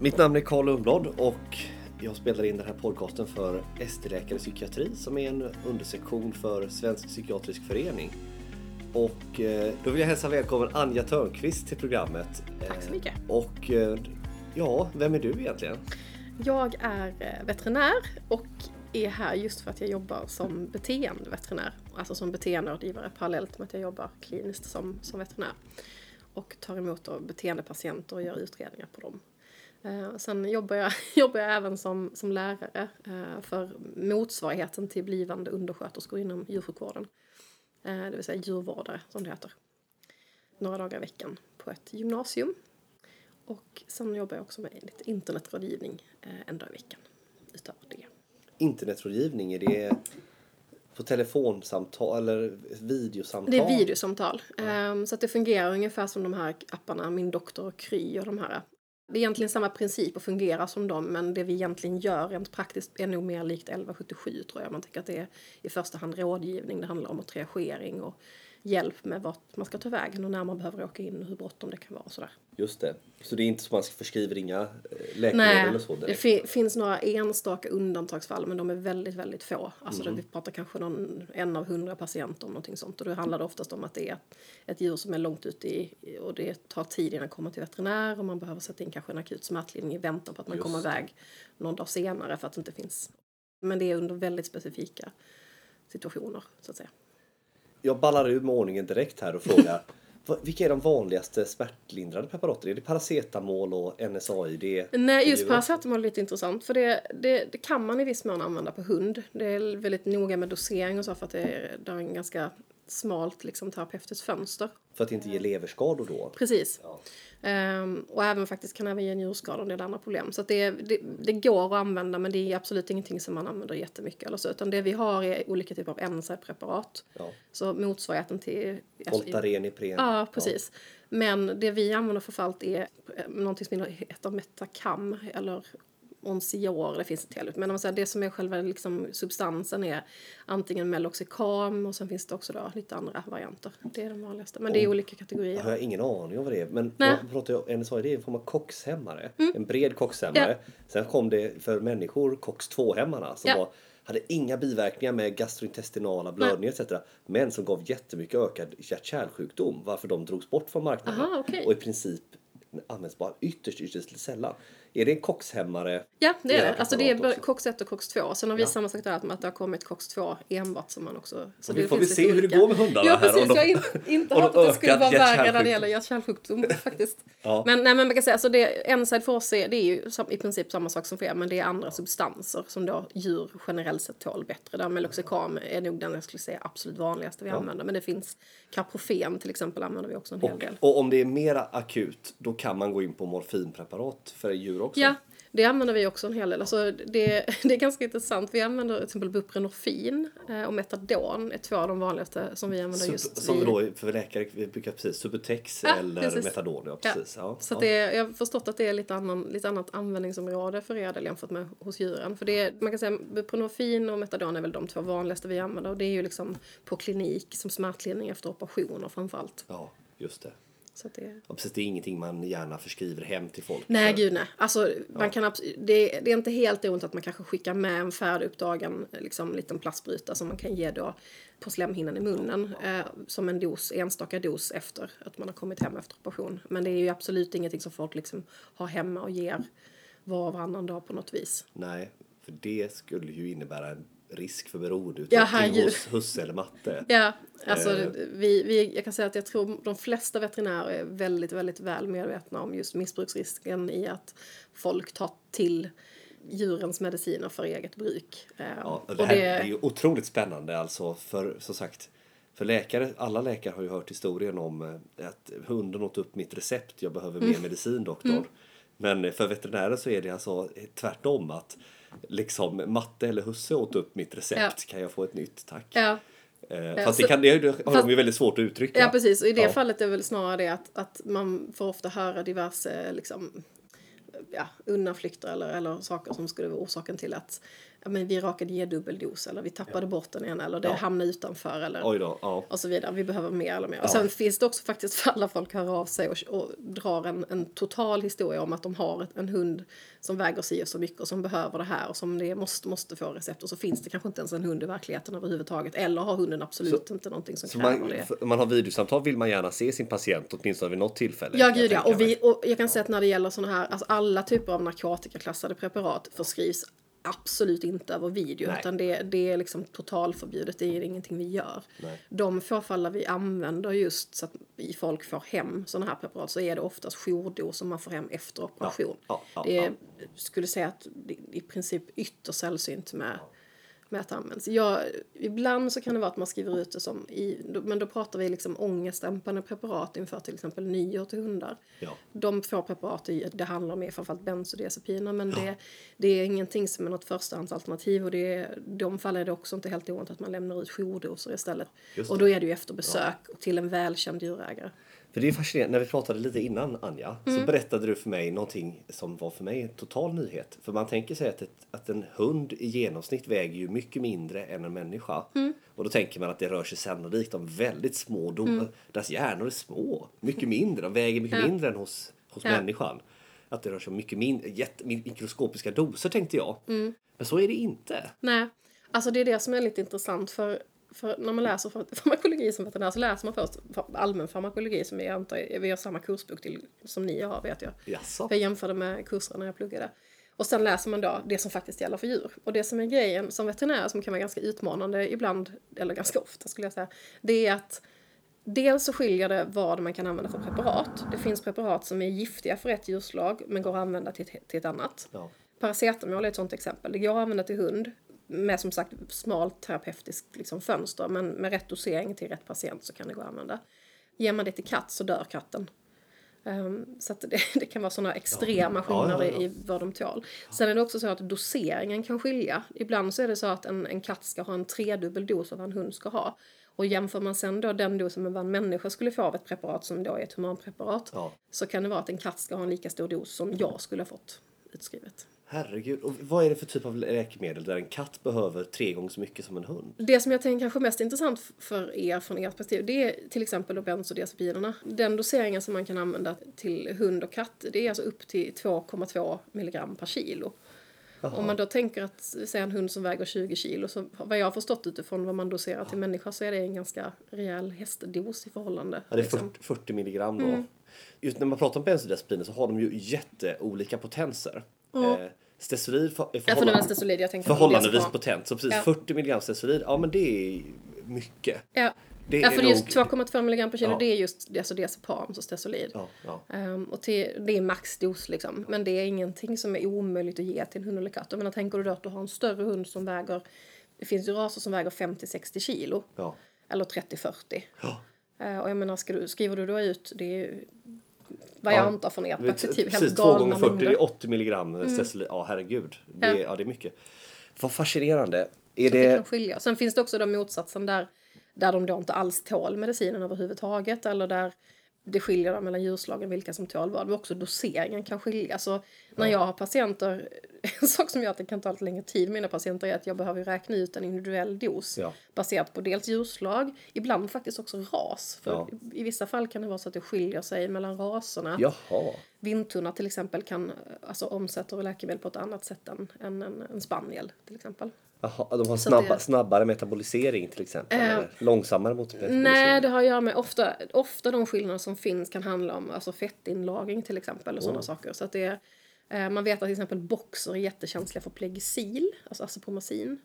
Mitt namn är Karl Lundblad och jag spelar in den här podcasten för ST-läkare psykiatri som är en undersektion för Svensk psykiatrisk förening. Och eh, då vill jag hälsa välkommen Anja Törnqvist till programmet. Tack så mycket. Och eh, ja, vem är du egentligen? Jag är eh, veterinär och är här just för att jag jobbar som beteendeveterinär. Alltså som beteenderådgivare parallellt med att jag jobbar kliniskt som, som veterinär. Och tar emot beteendepatienter och gör utredningar på dem. Eh, sen jobbar jag, jobbar jag även som, som lärare eh, för motsvarigheten till blivande undersköterskor inom djursjukvården. Eh, det vill säga djurvårdare som det heter. Några dagar i veckan på ett gymnasium. Och sen jobbar jag också med lite internetrådgivning eh, en dag i veckan utöver det. Internetrådgivning, är det på telefonsamtal eller videosamtal? Det är videosamtal. Ehm, Så att det fungerar ungefär som de här apparna Min doktor och Kry och de här. Det är egentligen samma princip och fungerar som dem men det vi egentligen gör rent praktiskt är nog mer likt 1177 tror jag. Man tänker att det är i första hand rådgivning, det handlar om triagering och hjälp med vart man ska ta vägen och när man behöver åka in och hur bråttom det kan vara och sådär. Just det. Så det är inte så man förskriver inga eh, läkemedel eller så det direkt? fi- finns några enstaka undantagsfall men de är väldigt, väldigt få. Alltså Mm. det, vi pratar kanske någon, en av hundra patienter om någonting sånt. Och då handlar det oftast om att det är ett djur som är långt ute i, och det tar tid innan det kommer till veterinär och man behöver sätta in kanske en akut smärtlindring i väntan på att man Just kommer det. iväg någon dag senare för att det inte finns. Men det är under väldigt specifika situationer så att säga. Jag ballar ur med ordningen direkt här och frågar vilka är de vanligaste smärtlindrande preparaten? Är det paracetamol och NSAID? Nej, just paracetamol är lite intressant för det, det, det kan man i viss mån använda på hund. Det är väldigt noga med dosering och så för att det är, det är en ganska smalt liksom, terapeutiskt fönster. För att inte ge leverskador då? Precis. Ja. Ehm, och även faktiskt kan även ge njurskador och en del andra problem. Så det, det, det går att använda men det är absolut ingenting som man använder jättemycket eller så. Utan det vi har är olika typer av NSAID-preparat. Ja. Så motsvarigheten till... alltså, Voltaren, Ipren? Ja, precis. Men det vi använder för allt är eh, någonting som heter Metacam eller Oncior, det finns ett till. Men om man säger, det som är själva liksom, substansen är antingen Meloxicam och sen finns det också då lite andra varianter. Det är de vanligaste. Men det är olika Jag kategorier. har ingen aning om vad det är. Men ju om NSAID är en form av koxhämmare. En bred koxhämmare. Sen kom det för människor COX-2-hämmarna som Ja. var, hade inga biverkningar med gastrointestinala blödningar etc. Men som gav jättemycket ökad hjärt-kärlsjukdom. Varför de drogs bort från marknaden. Aha, okej. Och i princip används bara ytterst, ytterst sällan. Är det en koxhämmare? Ja, det är det. Alltså det är också? COX-1 och COX-2. Sen har vi Ja. samma sak där att det har kommit COX-2 enbart som man också... Så Och vi det får finns väl se hur det går med hundarna Ja, här, om de- Jag har inte, hört att det skulle vara värre när det gäller hjärt-kärlsjukdom faktiskt. Ja. Men, nej, men man kan säga, alltså det, NSAID för oss är, det är ju i princip samma sak som för er, men det är andra substanser som då djur generellt sett tål bättre. Där Meloxicam är nog den jag skulle säga absolut vanligaste vi använder. Men det finns Caprofen till exempel använder vi också en hel Och, del. och om det är mera akut, då kan man gå in på morfinpreparat för djur också? Ja, det använder vi också en hel del. Alltså det, det är ganska intressant. Vi använder till exempel buprenorfin eh, och metadon är två av de vanligaste som vi använder Sub, just som vid- då för läkare vi brukar precis Subutex Ja, eller precis. Metadon. Ja, Ja, precis. Ja, Så ja. det, är- jag har förstått att det är lite, annan, lite annat användningsområde för er del jämfört med hos djuren. För det är, man kan säga buprenorfin och metadon är väl de två vanligaste vi använder. Och det är ju liksom på klinik som smärtlindring efter operationer framförallt. ja, just det. Så det, Ja, precis, det är ingenting man gärna förskriver hem till folk. Nej, för- gud nej. Alltså, man kan abs- det, det är inte helt ont att man kanske skickar med en färdigupptagen liksom, liten plastspruta som man kan ge då på slemhinnan i munnen eh, som en dos, enstaka dos efter att man har kommit hem efter operation. Men det är ju absolut ingenting som folk liksom har hemma och ger var och varannan dag på något vis. Nej, för det skulle ju innebära en risk för beroendeutveckling Ja, hos husse eller matte. Ja, alltså Eh. vi, vi, jag kan säga att jag tror de flesta veterinärer är väldigt, väldigt väl medvetna om just missbruksrisken i att folk tar till djurens mediciner för eget bruk. Eh, Ja, och det här är ju otroligt spännande alltså för som sagt för läkare, alla läkare har ju hört historien om eh, att hunden åt upp mitt recept, jag behöver Mm. mer medicin doktor. Men för veterinären så är det alltså tvärtom att liksom matte eller husse åt upp mitt recept, kan jag få ett nytt tack? Ja, Eh, fast så- det, kan, det har de fast- ju väldigt svårt att uttrycka. ja, precis. Och i det fallet är väl snarare det att, att man får ofta höra diverse liksom, ja, undanflykter eller, eller saker som skulle vara orsaken till att ja, men vi råkade ge dubbel dos eller vi tappade bort den ena eller det hamnade utanför eller Oj då, ja. och så vidare. Vi behöver mer eller mer. Och sen finns det också faktiskt fall där folk hör av sig och, och drar en, en total historia om att de har ett, en hund som väger sig och så mycket och som behöver det här och som det måste, måste få recept och så finns det kanske inte ens en hund i verkligheten överhuvudtaget eller har hunden absolut inte någonting som Så kräver man, det. om man har videosamtal vill man gärna se sin patient åtminstone vid något tillfälle. Ja, gud ja. Och, vi, och jag kan säga att när det gäller såna här, alltså alla typer av narkotikaklassade preparat förskrivs absolut inte över video. Nej. Utan det, det är liksom totalförbjudet, det är ingenting vi gör. Nej. De få fall vi använder just så att folk får hem såna här preparat så är det oftast jourdos som man får hem efter operation. ja, ja, det är, ja. skulle säga att det är i princip ytterst sällsynt med med att det används. Jag, ibland så kan det vara att man skriver ut det som i, men då pratar vi liksom ångestdämpande preparat inför till exempel nyår till hundar. Ja. De två preparat det handlar om är framförallt bensodiazepiner men det, det är ingenting som är något förstahandsalternativ och det är, de fallen är det också inte helt ovanligt att man lämnar ut jourdoser istället. Och då är det ju efter besök till en välkänd djurägare. För det är fascinerande, när vi pratade lite innan Anja, Mm. så berättade du för mig någonting som var för mig en total nyhet. För man tänker sig att, ett, att en hund i genomsnitt väger ju mycket mindre än en människa. Mm. Och då tänker man att det rör sig sannolikt om väldigt små doser. Mm. Deras hjärnor är små, mycket mindre, de väger mycket mindre än hos, hos Ja. människan. Att det rör sig om mycket mindre, jätte, mikroskopiska doser tänkte jag. Mm. Men så är det inte. Nej, alltså det är det som är lite intressant för, för när man läser far- farmakologi som veterinär så läser man först allmän farmakologi som jag antar, vi har samma kursbok till som ni har vet jag. Jaså? Jag jämförde med kurserna när jag pluggade. Och sen läser man då det som faktiskt gäller för djur. Och det som är grejen som veterinär som kan vara ganska utmanande ibland, eller ganska ofta skulle jag säga, det är att Dels så skiljer det vad man kan använda för preparat. Det finns preparat som är giftiga för ett djurslag men går att använda till ett, till ett annat. Ja. Paracetamol är ett sånt exempel. Det går att använda till hund med som sagt smalt terapeutiskt liksom, fönster men med rätt dosering till rätt patient så kan det gå att använda. Ger man det till katt så dör katten. Ehm, så att det, det kan vara sådana extrema Ja, ja, skillnader ja. i vad de tål. Sen är det också så att doseringen kan skilja. Ibland så är det så att en, en katt ska ha en tredubbel dos av vad en hund ska ha. Och jämför man sen då den dosen med vad en människa skulle få av ett preparat som då är ett humanpreparat Ja. så kan det vara att en katt ska ha en lika stor dos som jag skulle ha fått utskrivet. Herregud. Och vad är det för typ av läkemedel där en katt behöver tre gånger så mycket som en hund? Det som jag tänker kanske är mest intressant för er från ert perspektiv det är till exempel bensodiazepinerna. Den doseringen som man kan använda till hund och katt det är alltså upp till 2,2 milligram per kilo. Om man då tänker att säga en hund som väger 20 kilo så vad jag har förstått utifrån vad man doserar till människa så är det en ganska rejäl hästdos i förhållande. Ja, det är liksom. 40, 40 milligram då. Mm. Just när man pratar om bensodiazepiner så har de ju jätteolika potenser. Eh, Stesolid är förhållan- jag på. förhållandevis diazepam. potent. Så precis Ja. 40 milligram stesolid, ja men det är mycket. Ja. Det ja, för är är just nog- 2,2 milligram per kilo Ja. det är just det, alltså diazepam, så stesolid. Ja, ja. Ehm, och till, det är maxdos liksom. Men det är ingenting som är omöjligt att ge till en hund eller katt. Jag menar, tänker du då att du har en större hund som väger... Det finns ju raser som väger 50-60 kilo. Eller 30-40. Ja. Eh, och jag menar, du, skriver du då ut... Det är vad jag Ja. ert Vet- perspektiv, Precis, helt 2 gånger galna 40 det är 80 milligram stesolid. Ja, herregud. Det, Ja. ja. det är mycket. Vad fascinerande. Är Det kan det... skilja. Sen finns det också den motsatsen där, där de då inte alls tål medicinen överhuvudtaget. Eller där det skiljer mellan djurslagen vilka som tål vad. Men också doseringen kan skilja. Så när jag har patienter, en sak som gör att det kan ta lite längre tid med mina patienter är att jag behöver räkna ut en individuell dos. Ja. Baserat på dels djurslag, ibland faktiskt också ras. För Ja. i vissa fall kan det vara så att det skiljer sig mellan raserna. Jaha. Vindtunna till exempel kan alltså, omsätter läkemedel på ett annat sätt än, än en, en spaniel till exempel. Jaha, de har snabba, det- snabbare metabolisering till exempel? Eh, eller långsammare metabolisering? Nej, det har att göra med ofta, ofta de skillnader som finns kan handla om alltså fettinlagring till exempel och sådana saker. Så att det är, eh, man vet att till exempel boxer är jättekänsliga för plegicil, alltså azopromazin.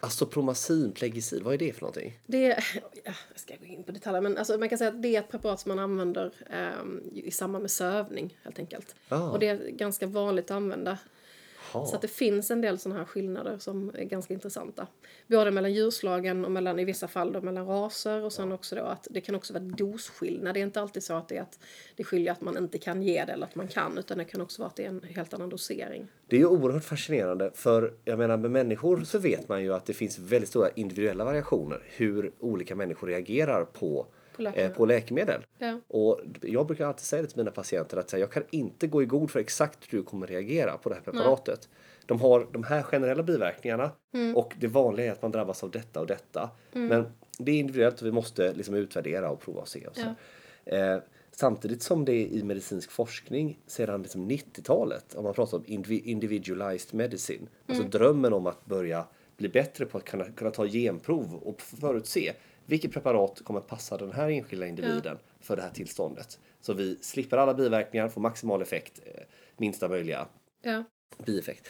Azopromazin, plegicil, vad är det för någonting? Det jag ska gå in på detaljer, men alltså man kan säga att det är ett preparat som man använder ehm, i samband med sövning helt enkelt. Ah. Och det är ganska vanligt att använda. Jaha. Så att det finns en del sådana här skillnader som är ganska intressanta. Både mellan djurslagen och mellan, i vissa fall då, mellan raser och sen också då att det kan också vara dosskillnad. Det är inte alltid så att det, är att det skiljer att man inte kan ge det eller att man kan utan det kan också vara att det är en helt annan dosering. Det är ju oerhört fascinerande för jag menar med människor så vet man ju att det finns väldigt stora individuella variationer hur olika människor reagerar på, På läkemedel. eh, på läkemedel. Ja. Och jag brukar alltid säga det till mina patienter att jag kan inte gå i god för exakt hur du kommer reagera på det här preparatet. de har de här generella biverkningarna Mm. och det vanliga är att man drabbas av detta och detta. Men det är individuellt och vi måste liksom utvärdera och prova och se. Och så. Eh, samtidigt som det i medicinsk forskning sedan liksom 90-talet, om man pratar om indivi- individualized medicine, alltså drömmen om att börja bli bättre på att kunna, kunna ta genprov och förutse vilket preparat kommer passa den här enskilda individen för det här tillståndet. Så vi slipper alla biverkningar, får maximal effekt, eh, minsta möjliga Ja. bieffekt.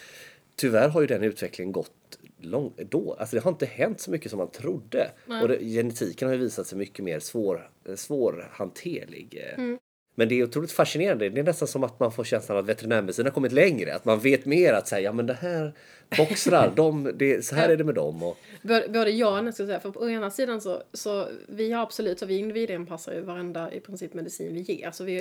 Tyvärr har ju den utvecklingen gått långt då. Alltså det har inte hänt så mycket som man trodde. Och det, genetiken har ju visat sig mycket mer svår, eh, svårhanterlig. eh. Mm. Men det är otroligt fascinerande. Det är nästan som att man får känslan att veterinärmedicin har kommit längre. Att man vet mer att säga, ja men det här boxrar, de, det, så här är det med dem. Och, Både ja och nej, ska jag säga. För på ena sidan så, så vi har absolut, så vi individanpassar ju varenda i princip medicin vi ger. Så vi,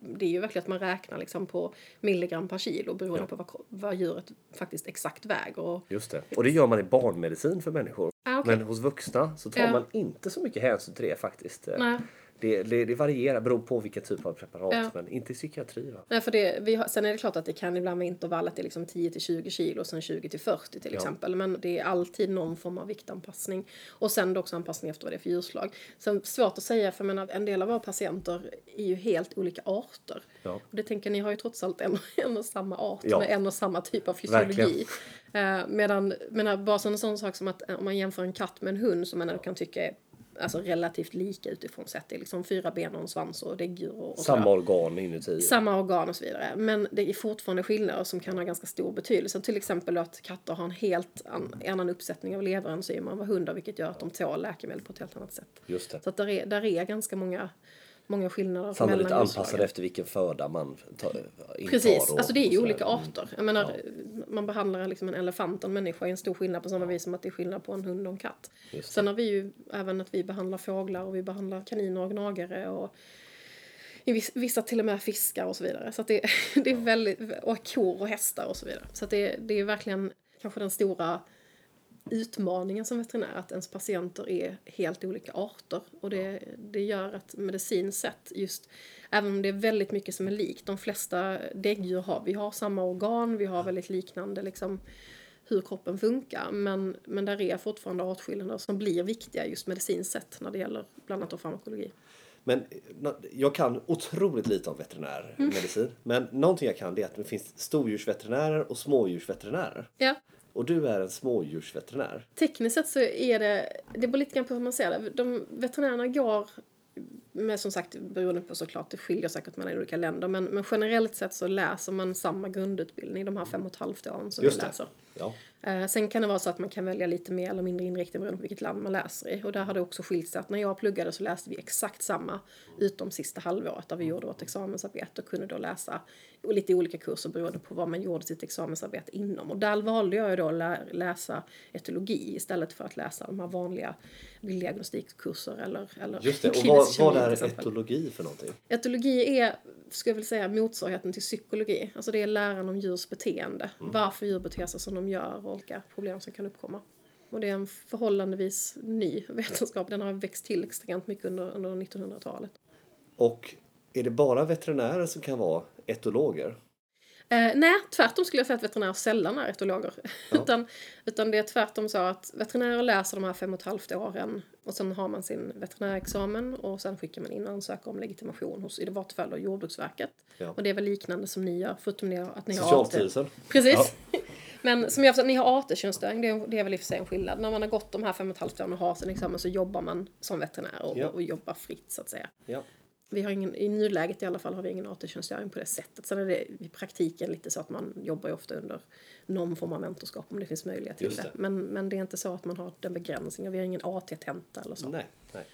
det är ju verkligen att man räknar liksom på milligram per kilo beroende på vad, vad djuret faktiskt exakt väger. Och, just det. Och det gör man i barnmedicin för människor. Ah, okej. Men hos vuxna så tar Ja. man inte så mycket hänsyn till det faktiskt. nej, Det, det, det varierar, beror på vilken typ av preparat. Ja. Men inte psykiatri. Va? nej, för det, vi har, sen är det klart att det kan ibland vara intervall att det är liksom 10 till 20 kilo och sen 20 till 40 till Ja. exempel. Men det är alltid någon form av viktanpassning. Och sen också anpassning efter vad det är för djurslag. Sen svårt att säga, för jag menar, en del av våra patienter är ju helt olika arter. Ja. Och det tänker ni har ju trots allt en, en och samma art Ja. med en och samma typ av fysiologi. Eh, medan, medan bara en sån sak som att eh, om man jämför en katt med en hund som man ändå kan tycka är alltså, relativt lika utifrån sett. Det är liksom fyra ben och en svans och däggdjur och, och Samma sådär. organ inuti. Samma organ och så vidare. Men det är fortfarande skillnader som kan ha ganska stor betydelse. Till exempel att katter har en helt an, annan uppsättning av leverenzymer än vad hundar vilket gör att de tål läkemedel på ett helt annat sätt. Just det. Så att där är, där är ganska många, många skillnader Sannolikt anpassade efter vilken föda man tar, intar. Precis, alltså det är ju olika sådär. arter. Jag menar, man behandlar liksom en elefant och en människa är en stor skillnad på samma vis som att det är skillnad på en hund och en katt. Sen har vi ju även att vi behandlar fåglar och vi behandlar kaniner och gnagare och vissa till och med fiskar och så vidare. Så det, det är väldigt, och kor och hästar och så vidare. Så det, det är verkligen kanske den stora utmaningen som veterinär, att ens patienter är helt olika arter. Och det, det gör att medicinskt sett, just även om det är väldigt mycket som är likt, de flesta däggdjur har, vi har samma organ, vi har väldigt liknande liksom hur kroppen funkar. Men, men där är fortfarande artskillnader som blir viktiga just medicinskt sett när det gäller bland annat farmakologi. Men jag kan otroligt lite om veterinärmedicin. Men någonting jag kan det är att det finns stordjursveterinärer och smådjursveterinärer. Ja, Och du är en smådjursveterinär. tekniskt sett så är det, det beror lite grann på hur man ser det. De veterinärerna går med som sagt beroende på såklart, det skiljer säkert mellan olika länder. Men, men generellt sett så läser man samma grundutbildning de här fem och ett halvt åren som Just vi det. läser. Ja. Eh, sen kan det vara så att man kan välja lite mer eller mindre inriktning beroende på vilket land man läser i. Och där har det också skilt sig att när jag pluggade så läste vi exakt samma utom sista halvåret där vi gjorde vårt examensarbete och kunde då läsa lite olika kurser beroende på vad man gjorde sitt examensarbete inom. Och där valde jag ju då att lä- läsa etologi istället för att läsa de här vanliga bilddiagnostikkurser eller, eller Just det. Och vad, vad är etologi för någonting? Etologi är, ska jag väl säga, motsvarigheten till psykologi. Alltså det är läran om djurs beteende. Varför djur beter sig som de gör och vilka problem som kan uppkomma. Och det är en förhållandevis ny vetenskap. Den har växt till extremt mycket under, under 1900-talet. Och är det bara veterinärer som kan vara etologer? Eh, nej, tvärtom skulle jag säga att veterinärer sällan är etologer. Ja. utan, utan det är tvärtom så att veterinärer läser de här fem och ett halvt åren och sen har man sin veterinärexamen och sen skickar man in och ansöker om legitimation hos, i vart fall, då, Jordbruksverket. Ja. Och det är väl liknande som ni gör, förutom ni att ni har. Socialstyrelsen? Precis. Men som jag förstår, ni har AT-tjänstgöring, det, det är väl i och för sig en skillnad. När man har gått de här fem och ett halvt åren och har sin examen så jobbar man som veterinär och, Ja. och jobbar fritt så att säga. Ja. Vi har ingen, I nuläget i alla fall har vi ingen AT-tjänstgöring på det sättet. Sen är det i praktiken lite så att man jobbar ju ofta under någon form av mentorskap om det finns möjlighet till det. det. Men, men det är inte så att man har den begränsningen. Vi har ingen AT-tenta eller så. Nej. nej.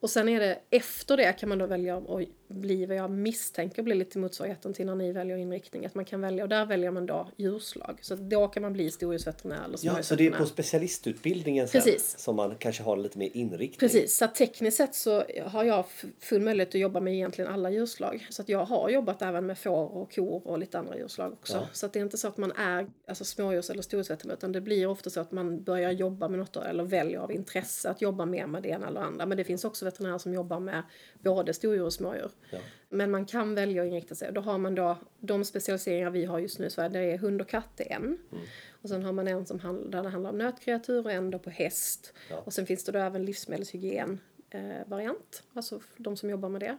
Och sen är det efter det kan man då välja att bli vad jag misstänker blir lite motsvarigheten till när ni väljer inriktning. Att man kan välja, och där väljer man då djurslag. Så då kan man bli storhusveterinär eller Ja, så det är på specialistutbildningen sen Precis. som man kanske har lite mer inriktning? Precis, så att tekniskt sett så har jag full möjlighet att jobba med egentligen alla djurslag. Så att jag har jobbat även med får och kor och lite andra djurslag också. Ja. Så att det är inte så att man är alltså smådjurs eller storhusveterinär utan det blir ofta så att man börjar jobba med något eller väljer av intresse att jobba mer med det ena eller andra. Men det finns också veterinärer som jobbar med både stordjur och smådjur. Ja. Men man kan välja att inrikta sig. Då har man då de specialiseringar vi har just nu i Sverige, det är hund och katt är en. Mm. Och sen har man en som handlar, där det handlar om nötkreatur och en då på häst. Ja. Och sen finns det då även livsmedelshygien eh, variant, alltså de som jobbar med det.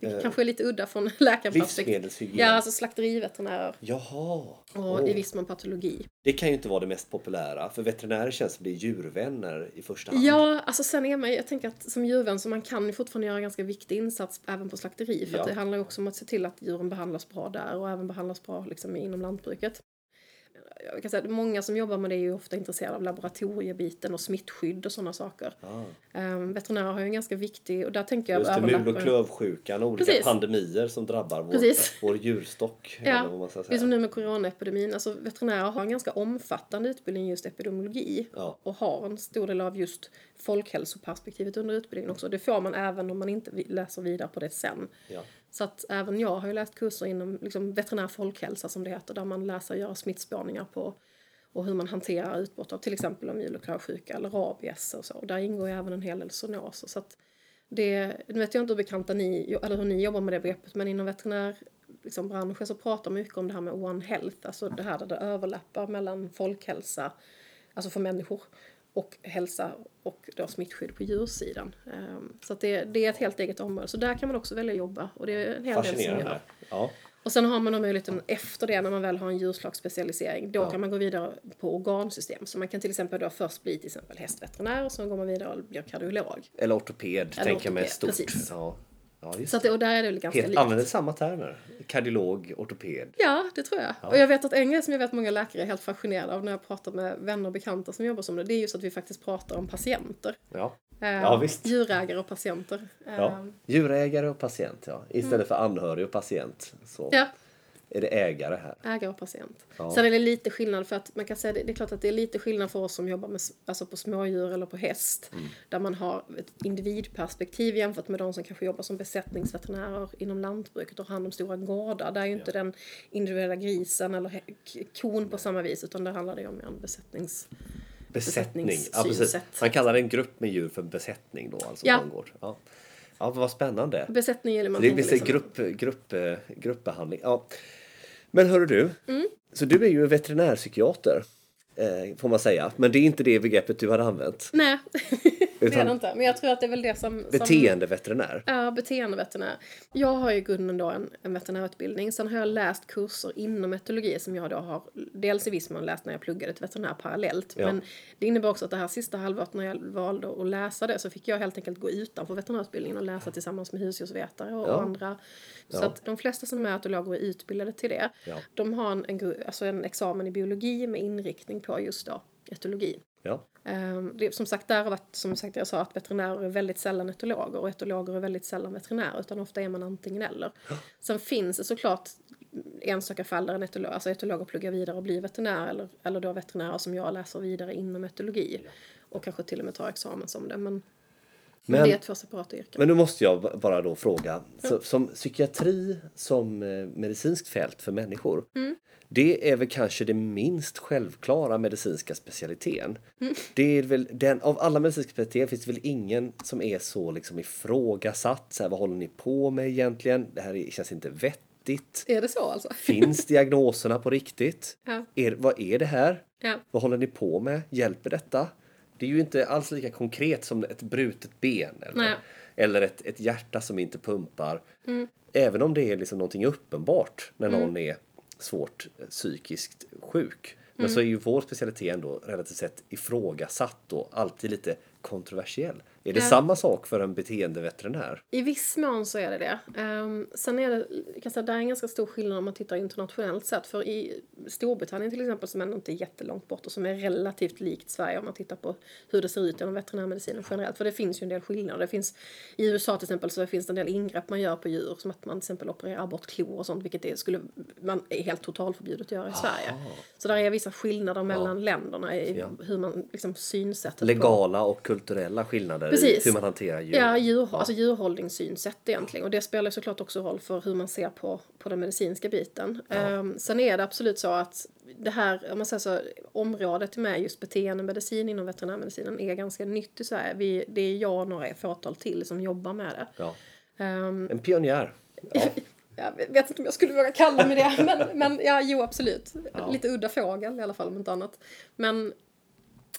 Vilket kanske är lite udda från läkarperspektiv. Livsmedelshygien. Ja, alltså slakteriveterinärer Jaha. och i viss mån patologi. Det kan ju inte vara det mest populära. För veterinärer känns som det är djurvänner i första hand. Ja, alltså sen är man, jag tänker att som djurvän så man kan ju fortfarande göra en ganska viktig insats även på slakteri. För Ja. det handlar ju också om att se till att djuren behandlas bra där och även behandlas bra liksom, inom lantbruket. Jag kan säga många som jobbar med det är ju ofta intresserade av laboratoriebiten och smittskydd och sådana saker. Ah. Um, veterinärer har ju en ganska viktig, och där tänker jag Just det, mul och klövsjukan och olika Precis. pandemier som drabbar vår, Precis. vår djurstock. Ja, eller vad man ska Det är som nu med coronaepidemin, alltså veterinärer har en ganska omfattande utbildning i just epidemiologi Ja. och har en stor del av just folkhälsoperspektivet under utbildningen också. Det får man även om man inte läser vidare på det sen. Ja. Så att även jag har ju läst kurser inom liksom, veterinär folkhälsa som det heter, där man läser och gör smittspårningar på och hur man hanterar utbrott av till exempel om mul och eller rabies och så. Och där ingår ju även en hel del zoonoser. Så att det, nu vet jag inte hur bekanta ni, eller hur ni jobbar med det begreppet, men inom veterinär liksom, branschen så pratar man mycket om det här med One Health, alltså det här där det överlappar mellan folkhälsa, alltså för människor, och hälsa och då smittskydd på djursidan. Ehm, Så att det, det är ett helt eget område. Så där kan man också välja att jobba och det är en hel del som gör. Ja. Och sen har man då möjligheten efter det, när man väl har en djurslagsspecialisering, då Ja. kan man gå vidare på organsystem. Så man kan till exempel då först bli till exempel hästveterinär och sen går man vidare och blir kardiolog. Eller ortoped, tänker jag mig stort. precis. Ja. Ja, Så att det, och där är det väl ganska Helt, likt. använder samma termer. Kardiolog, ortoped. Ja, det tror jag. Och jag vet att en grej som jag vet många läkare är helt fascinerade av när jag pratar med vänner och bekanta som jobbar som det, det är just att vi faktiskt pratar om patienter. Ja. Ja, visst. Djurägare och patienter. Ja. Djurägare och patient, ja. Istället för anhörig och patient så Mm. ja. Är det ägare här. Ägare och patient. Ja. Sen är det lite skillnad för att man kan säga det, det är klart att det är lite skillnad för oss som jobbar med, alltså på smådjur eller på häst. Mm. Där man har ett individperspektiv jämfört med de som kanske jobbar som besättningsveterinärer inom lantbruket och har hand om stora gårdar. Där är ju inte den individuella grisen eller kon på samma vis utan där handlar det om en besättnings... Besättning. Ja, precis. Man kallar en grupp med djur för besättning då, alltså Ja. på en gård. Ja. Ja, vad spännande. Besättning eller man Det är liksom- grupp, grupp, eh, gruppbehandling. Ja. Men hörru du, Mm. så du är ju veterinärpsykiater. Eh, får man säga. Men det är inte det begreppet du har använt. Nej, det är det inte. Men jag tror att det är väl det som... som Beteendeveterinär. Ja, beteendeveterinär. Jag har ju i grunden då en, en veterinärutbildning. Sen har jag läst kurser inom etologi som jag då har dels i viss mån läst när jag pluggade till veterinär parallellt. Ja. Men det innebär också att det här sista halvåret när jag valde att läsa det så fick jag helt enkelt gå utanför veterinärutbildningen och läsa tillsammans med husdjursvetare och, Ja. och andra. Så Ja. att de flesta som är etologer är utbildade till det. De har en, en, alltså en examen i biologi med inriktning på just då etologi. Ja. Ehm, Det, som sagt, där har varit, som sagt, jag sa att veterinärer är väldigt sällan etologer och etologer är väldigt sällan veterinärer utan ofta är man antingen eller. Sen finns det såklart enstaka fall där en etolog, alltså etologer pluggar vidare och blir veterinär eller, eller då veterinärer som jag läser vidare inom etologi och kanske till och med tar examen som det. Men, men, Men- det är två separata yrken. Men nu måste jag bara då fråga. Så, som psykiatri som eh, medicinskt fält för människor. Mm. Det är väl kanske det minst självklara medicinska specialiteten. Mm. Det är väl den, av alla medicinska specialiteter finns det väl ingen som är så liksom ifrågasatt. Så här, vad håller ni på med egentligen? Det här är- känns inte vettigt. Är det så alltså? Finns diagnoserna på riktigt? Ja. Är, vad är det här? Ja. Vad håller ni på med? Hjälper detta? Det är ju inte alls lika konkret som ett brutet ben eller, Nej. eller ett, ett hjärta som inte pumpar. Mm. Även om det är liksom någonting uppenbart när någon är svårt eh, psykiskt sjuk. Men Mm. så är ju vår specialitet ändå relativt sett ifrågasatt och alltid lite kontroversiell. Är det Ja. samma sak för en beteendeveterinär? I viss mån så är det det. Um, sen är det, jag kan säga, det är en ganska stor skillnad om man tittar internationellt sett. För i Storbritannien till exempel, som ändå inte är jättelångt bort och som är relativt likt Sverige om man tittar på hur det ser ut inom veterinärmedicinen generellt. För det finns ju en del skillnader. Det finns, I USA till exempel så finns det en del ingrepp man gör på djur, som att man till exempel opererar bort klor och sånt, vilket det skulle, man är helt totalförbjudet att göra i Sverige. Så där är vissa skillnader mellan länderna i Ja. hur man liksom synsättet på Legala och kulturella skillnader Precis. hur man hanterar djur. Ja, djur, alltså djurhållningssynsätt egentligen. Och det spelar såklart också roll för hur man ser på, på den medicinska biten. Um, sen är det absolut så att det här, om man säger så, området med just beteendemedicin inom veterinärmedicinen är ganska nytt i Sverige. Vi, det är jag och några fåtal till som jobbar med det. Ja. Um, En pionjär. Ja. jag vet inte om jag skulle våga kalla mig det, men, men ja, jo absolut. Ja. Lite udda fågel i alla fall om inte annat. Men,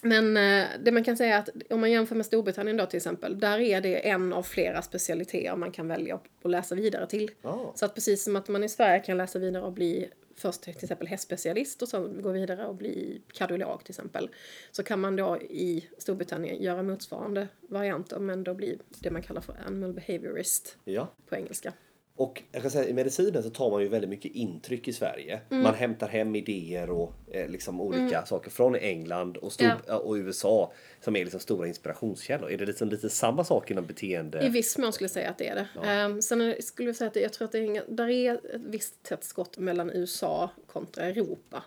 men eh, det man kan säga är att om man jämför med Storbritannien då till exempel, där är det en av flera specialiteter man kan välja att läsa vidare till. Ja. Så att precis som att man i Sverige kan läsa vidare och bli först till exempel hästspecialist och sen gå vidare och bli kardiolog till exempel. Så kan man då i Storbritannien göra motsvarande varianter men då bli det man kallar för animal behaviorist ja. på engelska. Och jag kan säga, i medicinen så tar man ju väldigt mycket intryck i Sverige. Mm. Man hämtar hem idéer och eh, liksom olika saker från England och, stor, Ja. och USA som är liksom stora inspirationskällor. Är det liksom lite samma sak inom beteende? I viss mån skulle jag säga att det är det. Ehm, sen är, skulle jag säga att jag tror att det är, där är ett visst tätt skott mellan USA kontra Europa.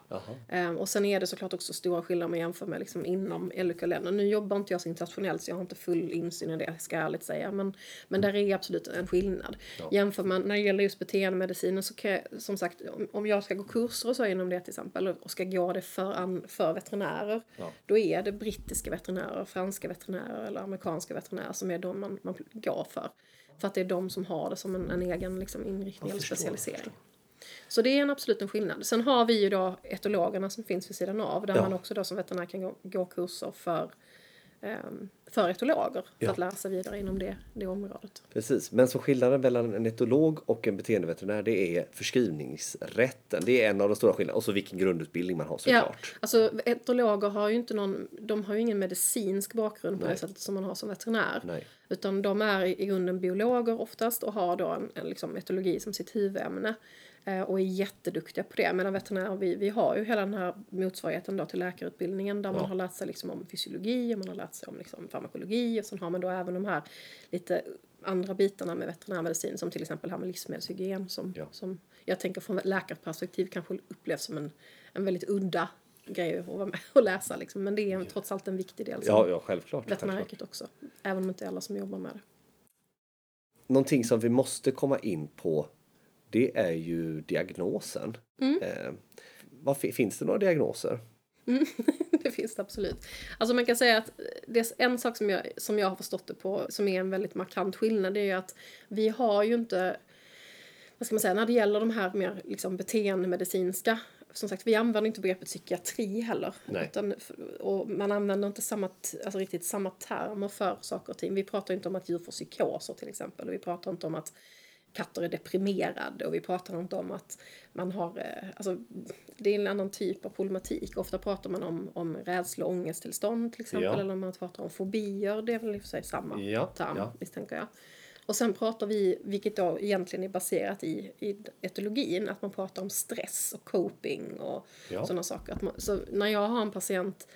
Ehm, och sen är det såklart också stora skillnader om man jämför med liksom inom olika länder. Nu jobbar inte jag så internationellt så jag har inte full insyn i det, ska jag ärligt säga. Men, men där är absolut en skillnad. Jämför man, när det gäller just beteendemedicinen så kan jag, som sagt, om, om jag ska gå kurser och så inom det till exempel och ska gå det för, an, för veterinärer, Ja. då är det brittiska veterinärer, franska veterinärer eller amerikanska veterinärer som är de man, man går för. För att det är de som har det som en, en egen liksom, inriktning eller specialisering. Så det är en absolut en skillnad. Sen har vi ju då etologerna som finns vid sidan av där Ja. man också då som veterinär kan gå, gå kurser för, ehm, för etologer för Ja. att lära sig vidare inom det, det området. Precis, men så skillnaden mellan en etolog och en beteendeveterinär det är förskrivningsrätten. Det är en av de stora skillnaderna. Och så vilken grundutbildning man har Ja, såklart. alltså etologer har ju inte någon, de har ju ingen medicinsk bakgrund på Nej. det sättet som man har som veterinär. Nej. Utan de är i grunden biologer oftast och har då en, en liksom etologi som sitt huvudämne. Eh, och är jätteduktiga på det. Medan veterinärer, vi, vi har ju hela den här motsvarigheten då till läkarutbildningen där Ja. man har lärt sig liksom om fysiologi och man har lärt sig om liksom farmakologi och sen har man då även de här lite andra bitarna med veterinärmedicin som till exempel här med livsmedelshygien som, Ja. som jag tänker från läkarperspektiv kanske upplevs som en, en väldigt udda grej att vara med och läsa liksom. Men det är trots allt en viktig del som Ja, ja självklart. självklart. veterinäryrket också. Även om inte alla som jobbar med det. Någonting som vi måste komma in på det är ju diagnosen. Mm. Eh, vad, fi- finns det några diagnoser? det finns det absolut. Alltså man kan säga att det är en sak som jag, som jag har förstått det på som är en väldigt markant skillnad det är ju att vi har ju inte vad ska man säga, när det gäller de här mer liksom beteendemedicinska som sagt, vi använder inte begreppet psykiatri heller. Nej. Utan, och man använder inte samma, alltså riktigt samma termer för saker och ting. Vi pratar inte om att djur får psykoser till exempel. Och vi pratar inte om att katter är deprimerade och vi pratar inte om att man har, eh, alltså det är en annan typ av problematik. Ofta pratar man om, om rädsla och ångesttillstånd till exempel. Ja. Eller om man pratar om fobier, det är väl i och för sig samma Ja, term ja. misstänker jag. Och sen pratar vi, vilket då egentligen är baserat i, i etologin, att man pratar om stress och coping och Ja. sådana saker. Man, så när jag har en patient,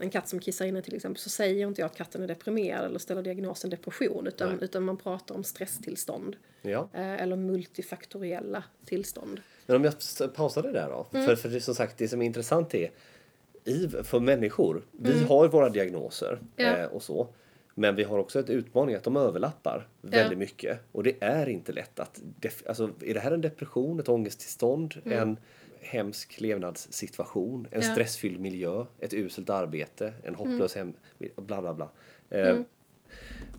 en katt som kissar inne till exempel, så säger inte jag att katten är deprimerad eller ställer diagnosen depression, utan, Nej. utan man pratar om stresstillstånd. Ja. eh, Eller multifaktoriella tillstånd. Men om jag pausar det där då. Mm. För, för det, som sagt, det som är intressant är i, för människor, vi Mm. har våra diagnoser Ja. eh, och så. Men vi har också ett utmaning att de överlappar väldigt mycket. Och det är inte lätt att... Alltså, är det här en depression, ett ångesttillstånd, en hemsk levnadssituation, en Mm. Ja. stressfylld miljö, ett uselt arbete, en hopplös Mm. hem... Bla, bla, bla. Eh,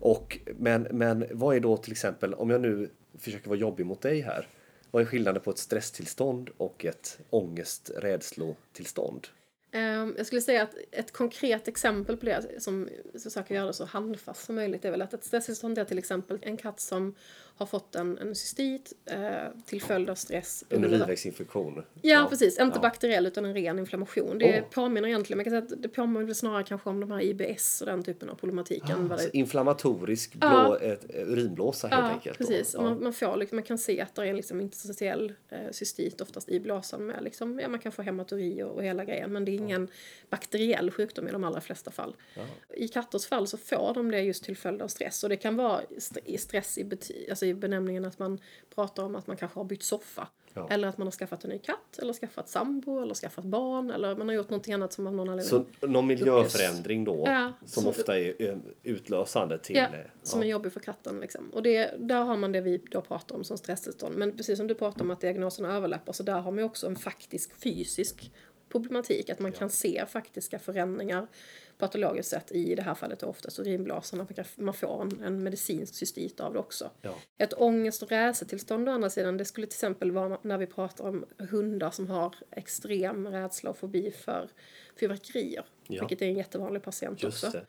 och, men, men vad är då till exempel, om jag nu försöker vara jobbig mot dig här. Vad är skillnaden på ett stresstillstånd och ett ångest rädslotillstånd? Ehm, Jag skulle säga att ett konkret exempel på det som försöker göra det så handfast som möjligt är väl att ett stresstillstånd är till exempel en katt som har fått en, en cystit eh, till följd av stress. En urinvägsinfektion? Ja, precis. Inte ja. bakteriell utan en ren inflammation. Det Åh. påminner egentligen, man kan säga att det påminner snarare kanske om de här IBS och den typen av problematik. vad Alltså det, inflammatorisk blå, Ja. ett, eh, urinblåsa helt ja, enkelt. precis. Och Ja. man, man, får, liksom, man kan se att det är en liksom interstitiell eh, cystit oftast i blåsan med liksom, ja, man kan få hematuri och, och hela grejen. Men det är ingen bakteriell sjukdom i de allra flesta fall. I katters fall så får de det just till följd av stress. Och det kan vara st- stress i, bety- alltså i benämningen att man pratar om att man kanske har bytt soffa. Ja. Eller att man har skaffat en ny katt, eller skaffat sambo, eller skaffat barn, eller man har gjort någonting annat som av någon anledning... Så någon miljöförändring då Ja, som så- ofta är utlösande till... Ja, eh, som är jobbig för katten. Liksom. Och det, där har man det vi då pratar om som stresstillstånd. Men precis som du pratar om att diagnoserna överlappar så där har man ju också en faktisk fysisk problematik. Att man kan se faktiska förändringar patologiskt sett i det här fallet oftast urinblåsorna. Man, får en, en medicinsk cystit av det också. Ja. Ett ångest och rädseltillstånd å andra sidan, det skulle till exempel vara när vi pratar om hundar som har extrem rädsla och fobi för fyrverkerier. Ja. Vilket är en jättevanlig patient Just också. det.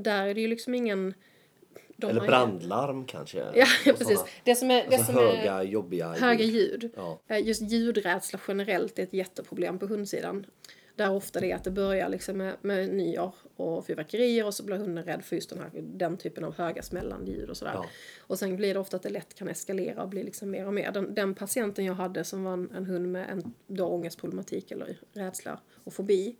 Där är det ju liksom ingen... de Eller har ju- brandlarm kanske. Ja, precis. Det som är, det Alltså som höga, är jobbiga höga ljud. Ja. Eh, Just ljudrädsla generellt är ett jätteproblem på hundsidan. Där ofta det är att det börjar liksom med, med nyår och fyrverkerier och så blir hunden rädd för just den, här, den typen av höga smällande ljud och sådär. Ja. Och sen blir det ofta att det lätt kan eskalera och bli liksom mer och mer. Den, den patienten jag hade som var en, en hund med en då ångestproblematik eller rädsla och fobi.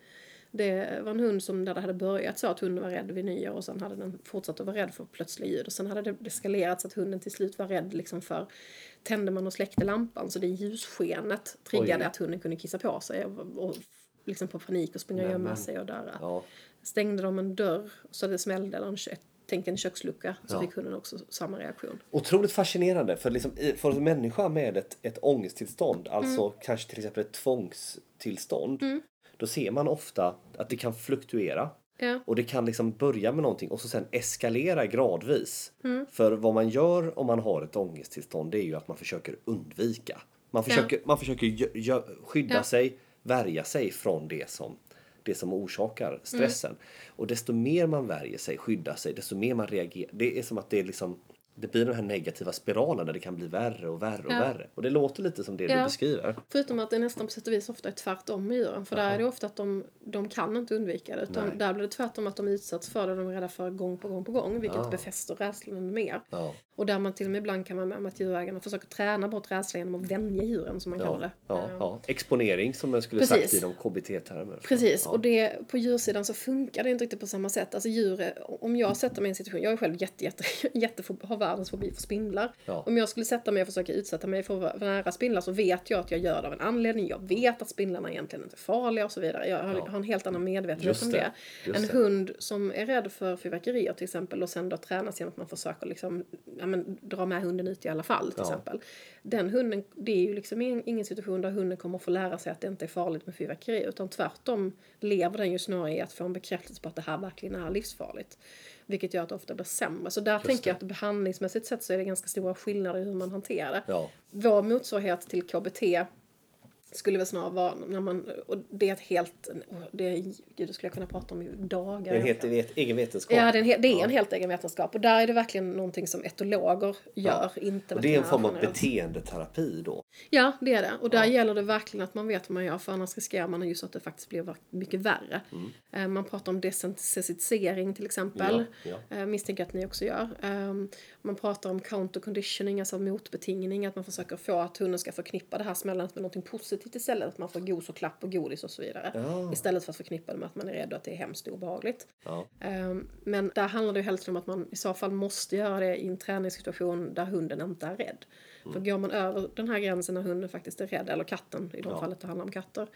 Det var en hund som där det hade börjat så att hunden var rädd vid nyår och sen hade den fortsatt att vara rädd för plötsliga ljud. Och sen hade det eskalerat så att hunden till slut var rädd liksom för tände man och släckte lampan så det ljusskenet triggade Oj. att hunden kunde kissa på sig och, liksom på panik och springa och gömma sig och där. Ja. Stängde de en dörr så det smällde eller en, tänk en kökslucka så Ja. fick hunden också samma reaktion. Otroligt fascinerande för, liksom, i- för en människa med ett, ett ångesttillstånd, alltså Mm. kanske till exempel ett tvångstillstånd. Då ser man ofta att det kan fluktuera Ja. och det kan liksom börja med någonting och så sen eskalera gradvis. Mm. För vad man gör om man har ett ångesttillstånd det är ju att man försöker undvika. Man försöker, man försöker skydda Ja. sig, värja sig från det som, det som orsakar stressen. Mm. Och desto mer man värjer sig, skyddar sig, desto mer man reagerar. Det är som att det är liksom det blir den här negativa spiralen där det kan bli värre och värre och Ja. värre. Och det låter lite som det Ja. du beskriver. Förutom att det nästan på sätt och vis ofta är tvärtom med djuren. För där Jaha. är det ofta att de, de kan inte undvika det. Utan Nej. där blir det tvärtom att de utsätts för det de är rädda för gång på gång på gång. Vilket Ah. befäster rädslan ännu mer. Ja. Och där man till och med ibland kan vara med om att djurägarna försöker träna bort rädslan genom att vänja djuren som man kallar Ja, det. ja, Eh, ja. Exponering som jag skulle Precis. sagt i de KBT-termer. Precis, Ja. och det, på djursidan så funkar det inte riktigt på samma sätt. Alltså djur, om jag sätter mig i en situation, jag är själv jätte, jätte, jätte, har världens fobi för spindlar. Ja. Om jag skulle sätta mig och försöka utsätta mig för att nära spindlar så vet jag att jag gör det av en anledning. Jag vet att spindlarna egentligen inte är farliga och så vidare. Jag har, Ja. har en helt annan medvetenhet Just om det, det. En det. hund som är rädd för fyrverkerier till exempel och sen då tränas genom att man försöker liksom, ja, men, dra med hunden ut i alla fall till exempel. Den hunden, det är ju liksom ing- ingen situation där hunden kommer få lära sig att det inte är farligt med fyrverkeri utan tvärtom lever den ju snarare i att få en bekräftelse på att det här verkligen är livsfarligt. Vilket gör att det ofta blir sämre. Så där tänker jag att behandlingsmässigt sett så är det ganska stora skillnader i hur man hanterar det. Ja. Vår motsvarighet till KBT skulle väl snarare vara när man, och det är ett helt, det, gud det skulle jag kunna prata om i dagar. Det är en helt vet, egen vetenskap. Ja, det är, en, det är en helt egen vetenskap. Och där är det verkligen någonting som etologer gör, inte Och det är en form av beteendeterapi då. Ja, det är det. Och där gäller det verkligen att man vet vad man gör för annars riskerar man just att det faktiskt blir mycket värre. Mm. Eh, Man pratar om desensitisering till exempel. Ja, Eh, Misstänker att ni också gör. Ehm, Man pratar om counter conditioning, alltså motbetingning. Att man försöker få att hunden ska förknippa det här smällandet med något positivt istället. Att man får gos och klapp och godis och så vidare. Ja. Istället för att förknippa det med att man är rädd och att det är hemskt obehagligt. Ja. Ehm, Men där handlar det ju helst om att man i så fall måste göra det i en träningssituation där hunden inte är rädd. För går man över den här gränsen när hunden faktiskt är rädd, eller katten i de Ja. fallet det handlar om katter,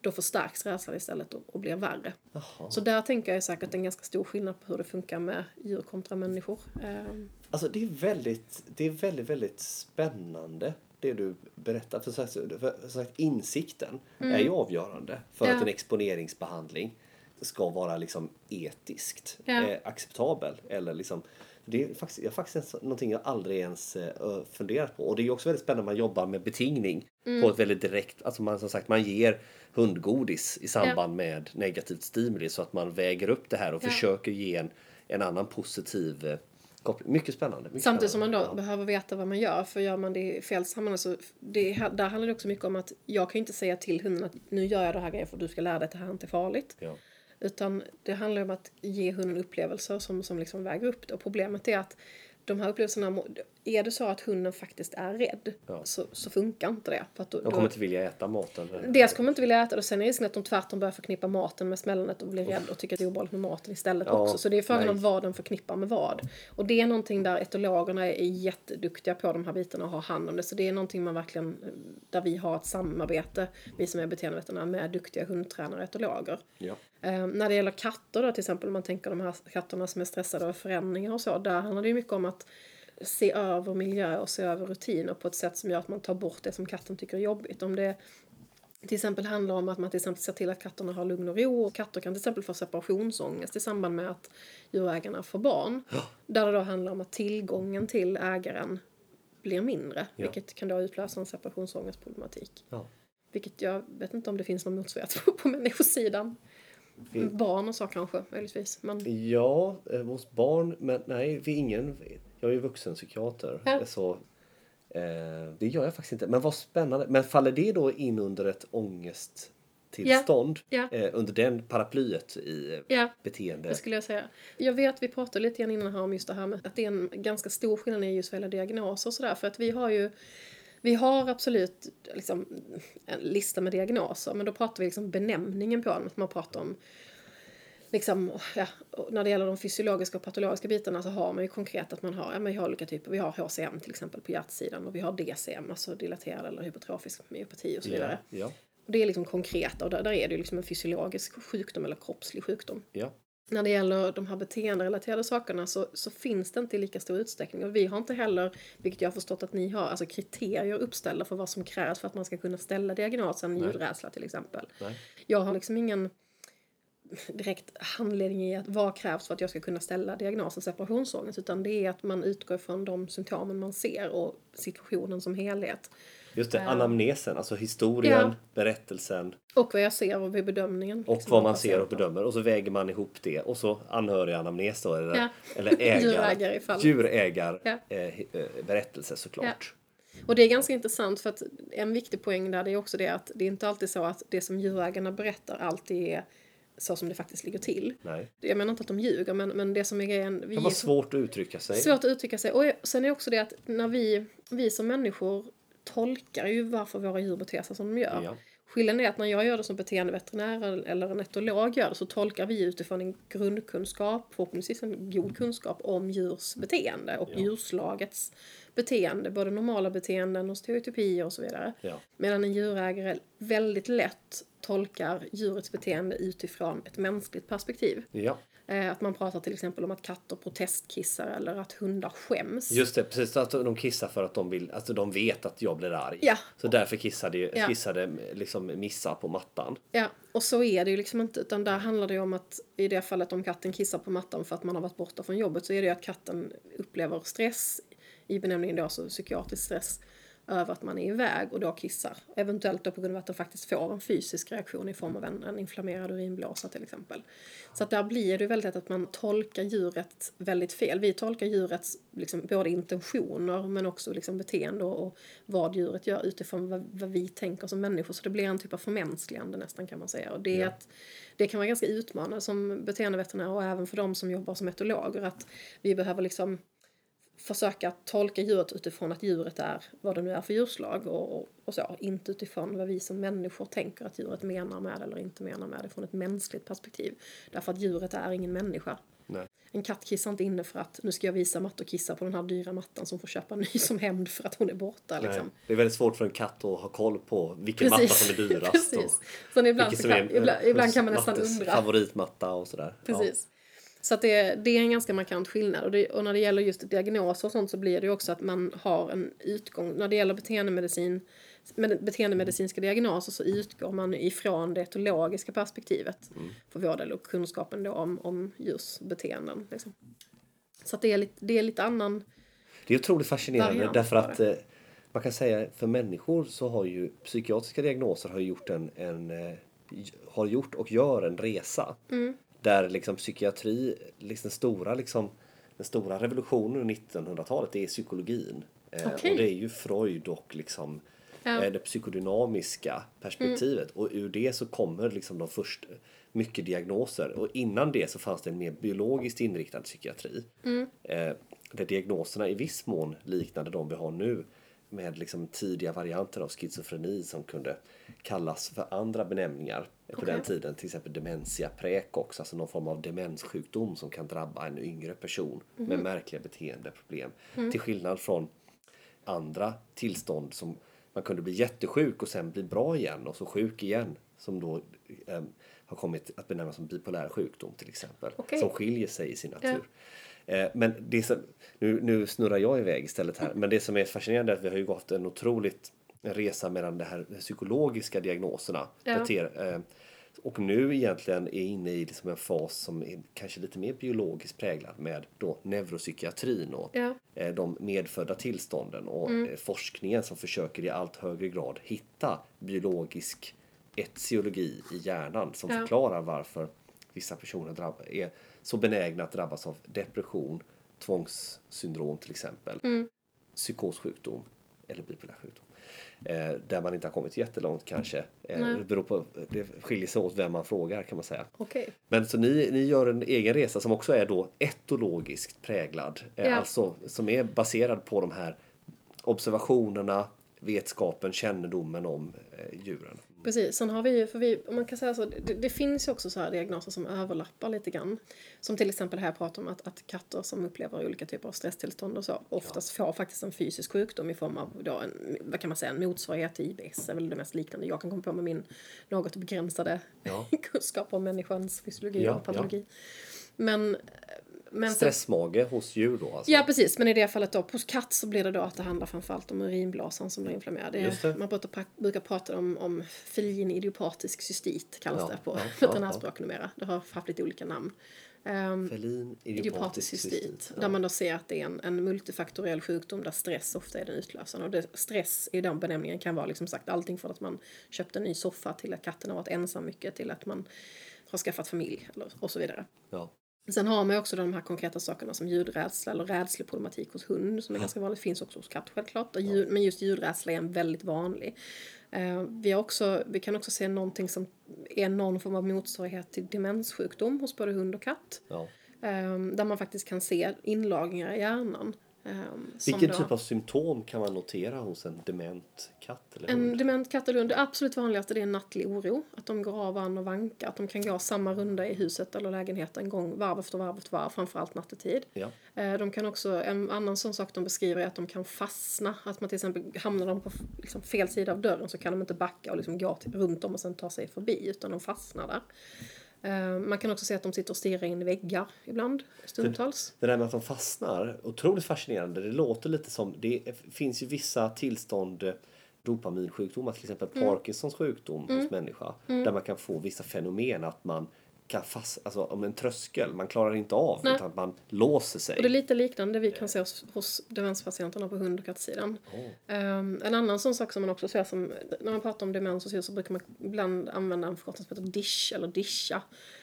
då förstärks rädslan istället och, och blir värre. Jaha. Så där tänker jag säkert en ganska stor skillnad på hur det funkar med djur kontra människor. Ehm, Alltså det är väldigt, det är väldigt, väldigt spännande det du berättar. För, så- för, sagt, insikten är ju avgörande för Mm. Ja. att en exponeringsbehandling ska vara liksom etiskt Ja. eh, acceptabel. Eller liksom, det är faktiskt, jag, faktiskt någonting jag aldrig ens eh, funderat på. Och det är också väldigt spännande när man jobbar med betingning Mm. på ett väldigt direkt, alltså man som sagt man ger hundgodis i samband med negativt stimuli så att man väger upp det här och Ja. försöker ge en, en annan positiv eh, koppling. Mycket spännande. Mycket Samtidigt som man då spännande. behöver veta vad man gör. För gör man det i fel sammanhang så det, där handlar det också mycket om att jag kan inte säga till hunden att nu gör jag det här grejen för att du ska lära dig att det här inte är farligt. Ja. Utan det handlar om att ge hunden upplevelser som, som liksom väger upp det. Och problemet är att de här upplevelserna, är det så att hunden faktiskt är rädd Ja. så, så funkar inte det. För då, De kommer inte vilja äta maten. Dels kommer de inte vilja äta det och sen är risken att de tvärtom börjar förknippa maten med smällandet och blir rädd och tycker att det är obehagligt med maten istället Ja, också. Så det är frågan om vad de förknippar med vad. Och det är någonting där etologerna är jätteduktiga på de här bitarna och har hand om det. Så det är någonting man verkligen, där vi har ett samarbete, vi som är beteendeveterinärer, med duktiga hundtränare och etologer. Ja. Eh, när det gäller katter då till exempel, om man tänker de här katterna som är stressade över förändringar och så, där handlar det ju mycket om att se över miljö och se över rutiner på ett sätt som gör att man tar bort det som katten tycker är jobbigt. Om det till exempel handlar om att man till exempel ser till att katterna har lugn och ro. Och katter kan till exempel få separationsångest i samband med att djurägarna får barn. Där det då handlar om att tillgången till ägaren blir mindre. Ja. Vilket kan då utlösa en separationsångestproblematik. Ja. Vilket jag vet inte om det finns någon motsvarighet på, på människosidan. Barn och så kanske, möjligtvis. Men Ja, eh, hos barn, men nej, ingen. Jag är ju vuxenpsykiater. Ja. Så, eh, det gör jag faktiskt inte. Men vad spännande. Men faller det då in under ett ångesttillstånd? Ja. Eh, under den paraplyet i ja, beteende? det skulle jag säga. Jag vet, vi pratade lite grann innan här om just det här med att det är en ganska stor skillnad i just vad gäller diagnoser och sådär. För att vi har ju vi har absolut liksom, en lista med diagnoser, men då pratar vi liksom benämningen på dem. Att man pratar om liksom, ja, när det gäller de fysiologiska och patologiska bitarna så har man ju konkret att man har, ja, men vi har olika typer. Vi har HCM till exempel på hjärtsidan och vi har DCM, alltså dilaterad eller hypertrofisk myopati och så vidare. Ja, ja, Och det är liksom konkreta och där, där är det ju liksom en fysiologisk sjukdom eller kroppslig sjukdom. ja. När det gäller de här beteenderelaterade sakerna så, så finns det inte i lika stor utsträckning. Och vi har inte heller, vilket jag har förstått att ni har, alltså kriterier uppställda för vad som krävs för att man ska kunna ställa diagnosen ljudrädsla till exempel. Nej. Jag har liksom ingen direkt handledning i att vad krävs för att jag ska kunna ställa diagnosen separationsångest utan det är att man utgår från de symptomen man ser och situationen som helhet. Just det, anamnesen, alltså historien, Ja. berättelsen Och vad jag ser vid bedömningen. och liksom, vad av man ser och bedömer. Och så väger man ihop det. Och så anhöriganamnes då, eller, Ja. eller ägar, Djurägare i fallet. djurägar Ja. eh, eh, berättelse såklart. Och det är ganska intressant för att en viktig poäng där det är också det att det är inte alltid så att det som djurägarna berättar alltid är så som det faktiskt ligger till. Nej. Jag menar inte att de ljuger men, men det som är grejen. Det Vi kan vara svårt att uttrycka sig. svårt att uttrycka sig. Och sen är också det att när vi, vi som människor tolkar ju varför våra djur beter sig som de gör. Ja. Skillnaden är att när jag gör det som beteendeveterinär eller en etolog gör det så tolkar vi utifrån en grundkunskap, förhoppningsvis en god kunskap om djurs beteende och Ja. djurslagets beteende, både normala beteenden och stereotypier och så vidare. Ja. Medan en djurägare väldigt lätt tolkar djurets beteende utifrån ett mänskligt perspektiv. Ja, Eh, Att man pratar till exempel om att katter protestkissar eller att hundar skäms. just det. Precis att de kissar för att de vill, alltså de vet att jag blir arg. Ja. Så därför kissade, Ja. kissade liksom Missa på mattan. Ja, och så är det ju liksom inte. Utan där handlar det ju om att i det fallet om katten kissar på mattan för att man har varit borta från jobbet så är det ju att katten upplever stress i benämningen då, alltså psykiatrisk stress över att man är iväg och då kissar. Eventuellt då på grund av att den faktiskt får en fysisk reaktion i form av en, en inflammerad urinblåsa till exempel. Så att där blir det väldigt lätt att man tolkar djuret väldigt fel. Vi tolkar djurets liksom, både intentioner men också liksom beteende och, och vad djuret gör utifrån vad, vad vi tänker som människor. Så det blir en typ av förmänskligande nästan kan man säga. Och det, Ja. att, det kan vara ganska utmanande som beteendeveterinär och även för de som jobbar som etologer att vi behöver liksom försöka tolka djuret utifrån att djuret är vad det nu är för djurslag och, och, och så. Inte utifrån vad vi som människor tänker att djuret menar med eller inte menar med det från ett mänskligt perspektiv. Därför att djuret är ingen människa. Nej. En katt kissar inte inne för att nu ska jag visa Matte och kissa på den här dyra mattan som får köpa ny som hämnd för att hon är borta. Liksom. Det är väldigt svårt för en katt att ha koll på vilken matta som är dyrast. Precis. Och Så ibland, kan, ibland, ibland kan man nästan undra. favoritmatta och sådär. Precis. Så att det, det är en ganska markant skillnad. Och, det, och när det gäller just diagnoser och sånt så blir det ju också att man har en utgång. När det gäller beteendemedicin, med beteendemedicinska diagnoser så utgår man ifrån det etologiska perspektivet Mm. för vår del och kunskapen då om, om djurs beteenden. Liksom. Så att det är lite, det är lite annan... Det är otroligt fascinerande därför att eh, man kan säga för människor så har ju psykiatriska diagnoser har gjort en, en eh, har gjort och gör en resa. Mm. Där liksom psykiatri, liksom stora liksom den stora revolutionen under 1900-talet det är psykologin. Eh, Okej. Och det är ju Freud och liksom Ja. eh, det psykodynamiska perspektivet. Och ur det så kommer liksom de första mycket diagnoser. Och innan det så fanns det en mer biologiskt inriktad psykiatri. Eh, där diagnoserna i viss mån liknade de vi har nu med liksom tidiga varianter av schizofreni som kunde kallas för andra benämningar på Okej. den tiden. Till exempel dementia praecox, alltså någon form av demenssjukdom som kan drabba en yngre person med märkliga beteendeproblem. Till skillnad från andra tillstånd som man kunde bli jättesjuk och sen bli bra igen och så sjuk igen. Som då eh, har kommit att benämnas som bipolär sjukdom till exempel. Okej. Som skiljer sig i sin natur. Eh, Men det som, nu, nu snurrar jag iväg istället här. Men det som är fascinerande är att vi har ju gått en otroligt resa mellan de här psykologiska diagnoserna. Ja. eh, Och nu egentligen är inne i liksom en fas som är kanske lite mer biologiskt präglad med då neuropsykiatrin och Ja. eh, de medfödda tillstånden och eh, forskningen som försöker i allt högre grad hitta biologisk etiologi i hjärnan som Ja. förklarar varför vissa personer drabb- är så benägna att drabbas av depression, tvångssyndrom till exempel, psykossjukdom eller bipolär sjukdom. Eh, där man inte har kommit jättelångt kanske. Eh, det, beror på, det skiljer sig åt vem man frågar kan man säga. Okej. Men så ni, ni gör en egen resa som också är då etologiskt präglad. Eh, Ja. Alltså som är baserad på de här observationerna, vetskapen, kännedomen om eh, djuren. Precis, sen har vi ju, för vi, man kan säga så, det, det finns ju också så här diagnoser som överlappar lite grann. Som till exempel här pratar om att, att katter som upplever olika typer av stresstillstånd och så oftast får faktiskt en fysisk sjukdom i form av då en, vad kan man säga, en motsvarighet till IBS är väl det mest liknande jag kan komma på med min något begränsade Ja. kunskap om människans fysiologi Ja, och patologi. Men, men Stressmage hos djur då alltså? Ja precis, men i det fallet då hos katt så blir det då att det handlar framförallt om urinblåsan som blir inflammerad. Det. Man brukar, brukar prata om, om felin idiopatisk cystit kallas Ja, det på ja, ja, veterinärspråk numera. Det har haft lite olika namn. Um, Felin idiopatisk cystit. Där man då ser att det är en, en multifaktoriell sjukdom där stress ofta är den utlösande. Och det, stress i den benämningen kan vara liksom sagt allting från att man köpte en ny soffa till att katten har varit ensam mycket till att man har skaffat familj och så vidare. Ja. Sen har man också de här konkreta sakerna som ljudrädsla eller rädsleproblematik hos hund som är ganska vanligt. Finns också hos katt självklart. Ljud, Men just ljudrädsla är en väldigt vanlig. Eh, vi, har också, vi kan också se någonting som är någon form av motsvarighet till demenssjukdom hos både hund och katt. Ja. Eh, där man faktiskt kan se inlagringar i hjärnan. Eh, som Vilken då- typ av symptom kan man notera hos en dement katt eller En hund? dement katt eller hund, det absolut vanligaste det är nattlig oro. Att de går av an och vankar. Att de kan gå samma runda i huset eller lägenheten en gång varv efter varv efter varv, framförallt nattetid. Ja. Eh, De kan också, en annan sån sak de beskriver är att de kan fastna. Att man till exempel hamnar de på liksom fel sida av dörren så kan de inte backa och liksom gå till, runt om och sen ta sig förbi utan de fastnar där. Eh, Man kan också se att de sitter och stirrar in i väggar ibland, stundtals. Det där med att de fastnar, otroligt fascinerande. Det låter lite som, det finns ju vissa tillstånd eh, dopaminsjukdomar, till exempel Mm. Parkinsons sjukdom hos människa. Där man kan få vissa fenomen att man kan fast, alltså om en tröskel, man klarar inte av Nej. utan att man låser sig. Och det är lite liknande vi kan se hos, hos demenspatienterna på hund och kattsidan. Um, en annan sån sak som man också ser som, när man pratar om demens och så, så brukar man ibland använda en förkortning som heter DISH eller DISHA.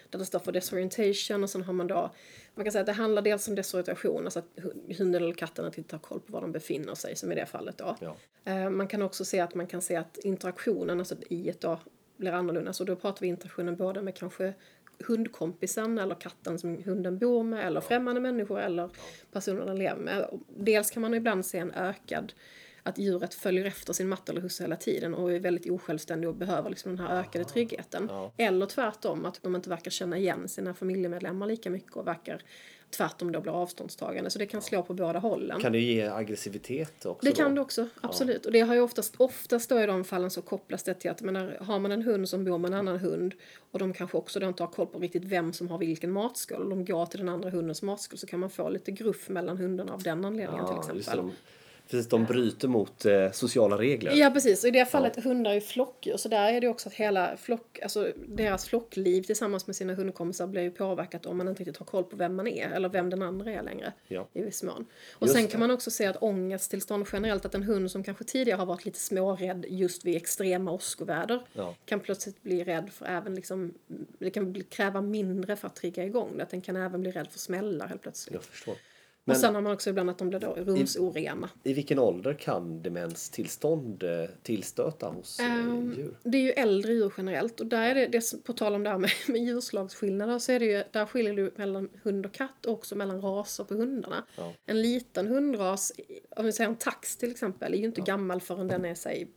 Där det står för disorientation och sen har man då, man kan säga att det handlar dels om desorientation, alltså att hu- hunden eller katten inte har koll på var de befinner sig, som i det fallet då. Ja. Eh, Man kan också se att man kan se att interaktionen, alltså i då blir annorlunda. Så då pratar vi interaktionen både med kanske hundkompisen eller katten som hunden bor med eller främmande människor eller personer den lever med. Dels kan man ibland se en ökad att djuret följer efter sin matte eller husse hela tiden och är väldigt osjälvständig och behöver liksom den här ökade tryggheten. Eller tvärtom, att de inte verkar känna igen sina familjemedlemmar lika mycket och verkar tvärtom då blir avståndstagande. Så det kan slå på båda hållen. Kan det ge aggressivitet också? Det då? kan det också, absolut. Och det har ju oftast, oftast då i de fallen så kopplas det till att menar, har man en hund som bor med en annan hund och de kanske också då inte har koll på riktigt vem som har vilken matskål och de går till den andra hundens matskål så kan man få lite gruff mellan hundarna av den anledningen till Ja, exempel. Det, precis, de bryter mot eh, sociala regler. Ja precis, och i det fallet hundar är ju flockdjur så där är det också att hela flock, alltså deras flockliv tillsammans med sina hundkompisar blir ju påverkat om man inte riktigt har koll på vem man är eller vem den andra är längre Ja. i viss mån. Och Just sen det. kan man också se att ångesttillstånd generellt, att en hund som kanske tidigare har varit lite smårädd just vid extrema åskoväder Ja. kan plötsligt bli rädd för även liksom, det kan kräva mindre för att trigga igång det, att den kan även bli rädd för smällar helt plötsligt. Jag förstår. Och sen har man också ibland att de blir då rumsorena. I vilken ålder kan demenstillstånd eh, tillstöta hos Ehm, djur? Det är ju äldre djur generellt och där är det, det på tal om det här med, med djurslagsskillnader så är det ju, där skiljer du mellan hund och katt och också mellan raser på hundarna. Ja. En liten hundras, om vi säger en tax till exempel, är ju inte gammal förrän den är säg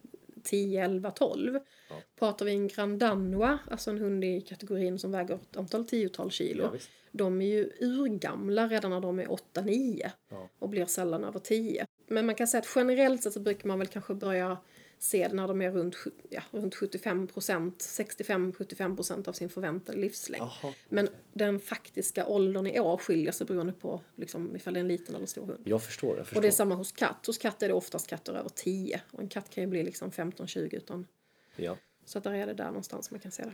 10, 11, 12. Ja. Pratar vi en Grand Danois, alltså en hund i kategorin som väger ett antal tiotal kilo. Ja, de är ju urgamla redan när de är 8-9 Ja. och blir sällan över 10. Men man kan säga att generellt sett så brukar man väl kanske börja se det när de är runt, ja, runt 75 procent, 65-75 procent av sin förväntade livslängd. Jaha. Men den faktiska åldern i år skiljer sig beroende på liksom, ifall det är en liten eller stor hund. Jag förstår. Jag förstår. Och det är samma hos katt. Hos katt är det oftast katter över 10. Och en katt kan ju bli liksom 15-20 utan... ja. Så att där är det där någonstans man kan se det.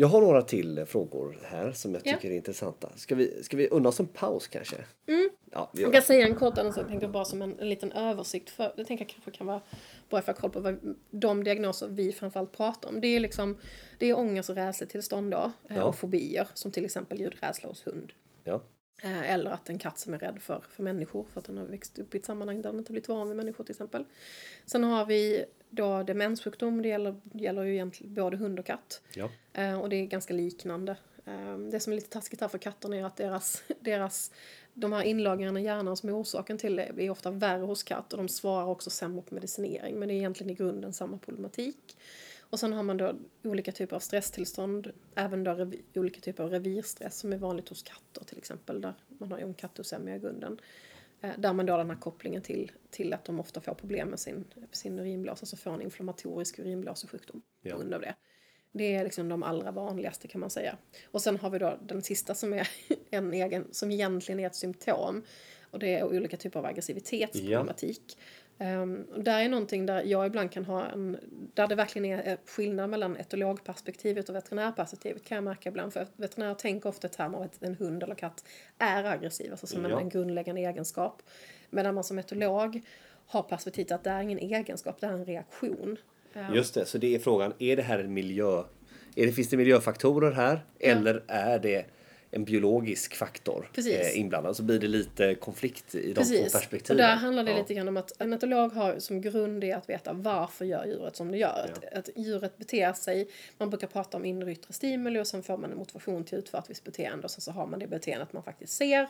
Jag har några till frågor här som jag Ja. tycker är intressanta. Ska vi, ska vi unna oss en paus kanske? Mm. Ja, vi Jag kan säga en kort annons, jag tänkte bara som en, en liten översikt. För, det tänker jag kanske kan vara bra för att koll på vad, de diagnoser vi framförallt pratar om. Det är liksom det är ångest och rädsletillstånd då. eh, Ja. Och fobier, som till exempel ljudrädsla hos hund. Ja. Eh, Eller att en katt som är rädd för, för människor för att den har växt upp i ett sammanhang där den inte blivit van vid människor till exempel. Sen har vi då demenssjukdom, det gäller, gäller ju egentligen både hund och katt. Ja. Eh, och det är ganska liknande. Eh, det som är lite taskigt här för katterna är att deras, deras de här inlagringarna i hjärnan som är orsaken till det är ofta värre hos katt och de svarar också sämre på medicinering. Men det är egentligen i grunden samma problematik. Och sen har man då olika typer av stresstillstånd, även då olika typer av revirstress som är vanligt hos katter till exempel, där man har en kattosämja i grunden. Eh, Där man då har den här kopplingen till, till att de ofta får problem med sin, sin urinblåsa, alltså får en inflammatorisk urinblåsesjukdom Ja. på grund av det. Det är liksom de allra vanligaste kan man säga. Och sen har vi då den sista som är en egen, som egentligen är ett symptom. Och det är olika typer av aggressivitetsproblematik. Ehm, och där är någonting där jag ibland kan ha en, där det verkligen är skillnad mellan etologperspektivet och veterinärperspektivet kan jag märka ibland. För veterinärer tänker ofta i termer av att en hund eller katt är aggressiv, alltså som en, Ja. en grundläggande egenskap. Medan man som etolog har perspektivet att det är ingen egenskap, det är en reaktion. Ehm, Just det, så det är frågan, är det här en miljö... Är det, finns det miljöfaktorer här eller är det en biologisk faktor Precis. eh, inblandad? Så blir det lite konflikt i de två Precis. perspektiven. Och där handlar det Ja. lite grann om att en etolog har som grund det att veta varför gör djuret som det gör. Att, att djuret beter sig, man brukar prata om inre och yttre stimuli och sen får man en motivation till att utföra ett visst beteende och sen så har man det beteendet man faktiskt ser.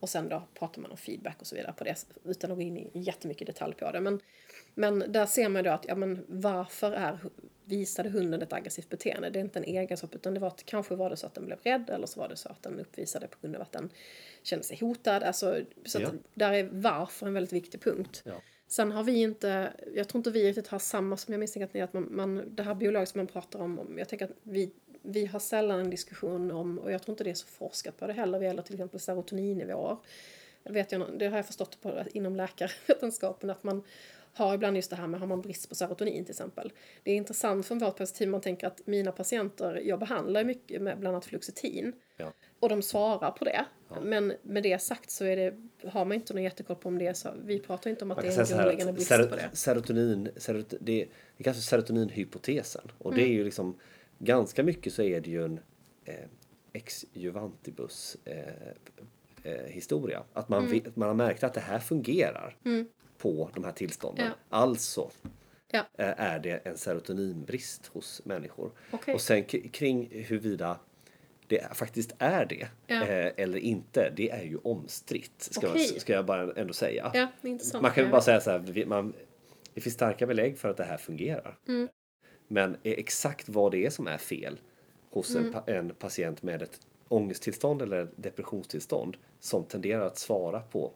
Och sen då pratar man om feedback och så vidare på det utan att gå in i jättemycket detalj på det. Men, men där ser man då att, ja men varför är, visade hunden ett aggressivt beteende? Det är inte en egenskap utan det var att kanske var det så att den blev rädd eller så var det så att den uppvisade på grund av att den kände sig hotad. Alltså, så Ja. där är varför en väldigt viktig punkt. Ja. Sen har vi inte, jag tror inte vi riktigt har samma som jag misstänker att ni, att man, man, det här biologiska man pratar om, om, jag tänker att vi, vi har sällan en diskussion om, och jag tror inte det är så forskat på det heller, vad gäller till exempel serotoninnivåer. Det, vet jag, det har jag förstått på, inom läkarvetenskapen att man har ibland just det här med har man brist på serotonin till exempel. Det är intressant från vårt perspektiv, man tänker att mina patienter, jag behandlar mycket med bland annat fluoxetin. Ja. Och de svarar på det. Men med det sagt så är det, har man inte någon jättekoll på om det är så. Vi pratar inte om att det är en grundläggande brist sero- på det. serotonin, serot, det, det kallas för serotoninhypotesen. Och Mm. det är ju liksom ganska mycket så är det ju en eh, ex juvantibus eh, eh, historia. Att Mm. man, vet, man har märkt att det här fungerar på de här tillstånden. Ja. Alltså Ja. eh, är det en serotoninbrist hos människor. Okej. Och sen kring huruvida det faktiskt är det Ja. eh, eller inte, det är ju omstritt. Ska, Okej. ska jag bara ändå säga. Ja. Man kan ju bara säga så här, man, det finns starka belägg för att det här fungerar. Mm. Men är exakt vad det är som är fel hos Mm. en, en patient med ett ångesttillstånd eller depressionstillstånd som tenderar att svara på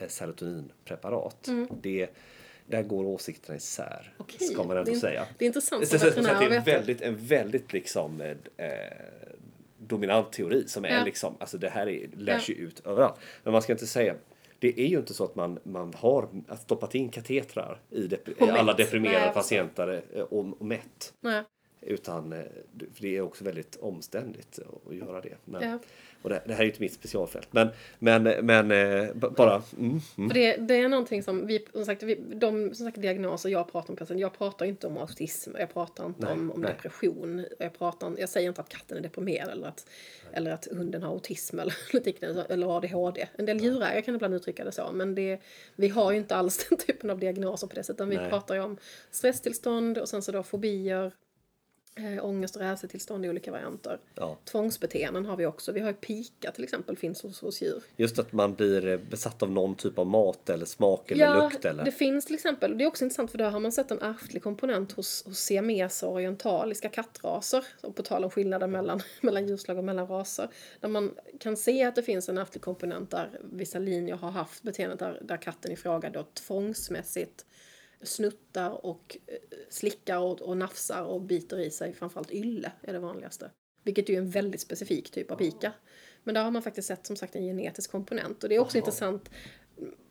eh, serotoninpreparat. Det, där går åsikterna isär, Mm. Okej, ska man det ändå är- säga. Det är intressant Så, så, så, det är väldigt, en väldigt liksom eh, dominant teori som är Ja. liksom, alltså det här är, lärs Ja. ju ut överallt. Men man ska inte säga, det är ju inte så att man, man har stoppat in katetrar i, dep- i alla deprimerade Nej, patienter eh, och, och mätt. Nej. Utan eh, det är också väldigt omständigt att göra det. Men, Ja. Och det, det här är ju inte mitt specialfält. Men, men, men eh, bara... Mm, mm. För det, det är någonting som vi, som sagt, vi, de som sagt, diagnoser jag pratar om, jag pratar inte om autism, jag pratar inte Nej, om, om nej. depression, jag, pratar, jag säger inte att katten är deprimerad eller att, eller att hunden har autism eller, liknande, eller ADHD. En del djurägare kan ibland uttrycka det så, men det, vi har ju inte alls den typen av diagnoser på det sättet, utan vi pratar ju om stresstillstånd och sen så då fobier, eh, ångest och rädseltillstånd i olika varianter. Ja. Tvångsbeteenden har vi också. Vi har ju pika till exempel, finns hos, hos djur. Just att man blir eh, besatt av någon typ av mat eller smak eller lukt eller... det finns till exempel, det är också intressant för där har man sett en ärftlig komponent hos, hos siameser och orientaliska kattraser. Och på tal om skillnaden mellan, mellan djurslag och mellan raser. Där man kan se att det finns en ärftlig komponent där vissa linjer har haft beteendet där, där katten i fråga då tvångsmässigt snuttar och eh, slickar och, och nafsar och biter i sig. Framförallt ylle är det vanligaste. Vilket är ju en väldigt specifik typ av pika. Men där har man faktiskt sett som sagt en genetisk komponent. Och det är också intressant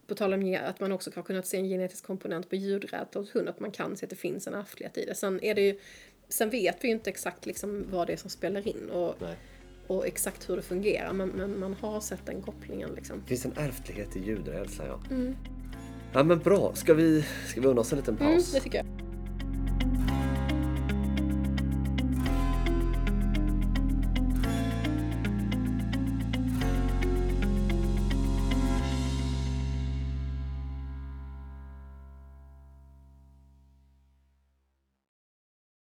på tal om att man också har kunnat se en genetisk komponent på ljudrädsla hos hund, att man kan se att det finns en ärftlighet i det. Sen, är det ju, sen vet vi ju inte exakt liksom vad det är som spelar in och, Nej. och exakt hur det fungerar, men, men man har sett den kopplingen. Liksom. Det finns en ärftlighet i ljudrädsla ja. Mm. Ja men bra, ska vi, ska vi unna oss en liten paus? Mm, det tycker jag.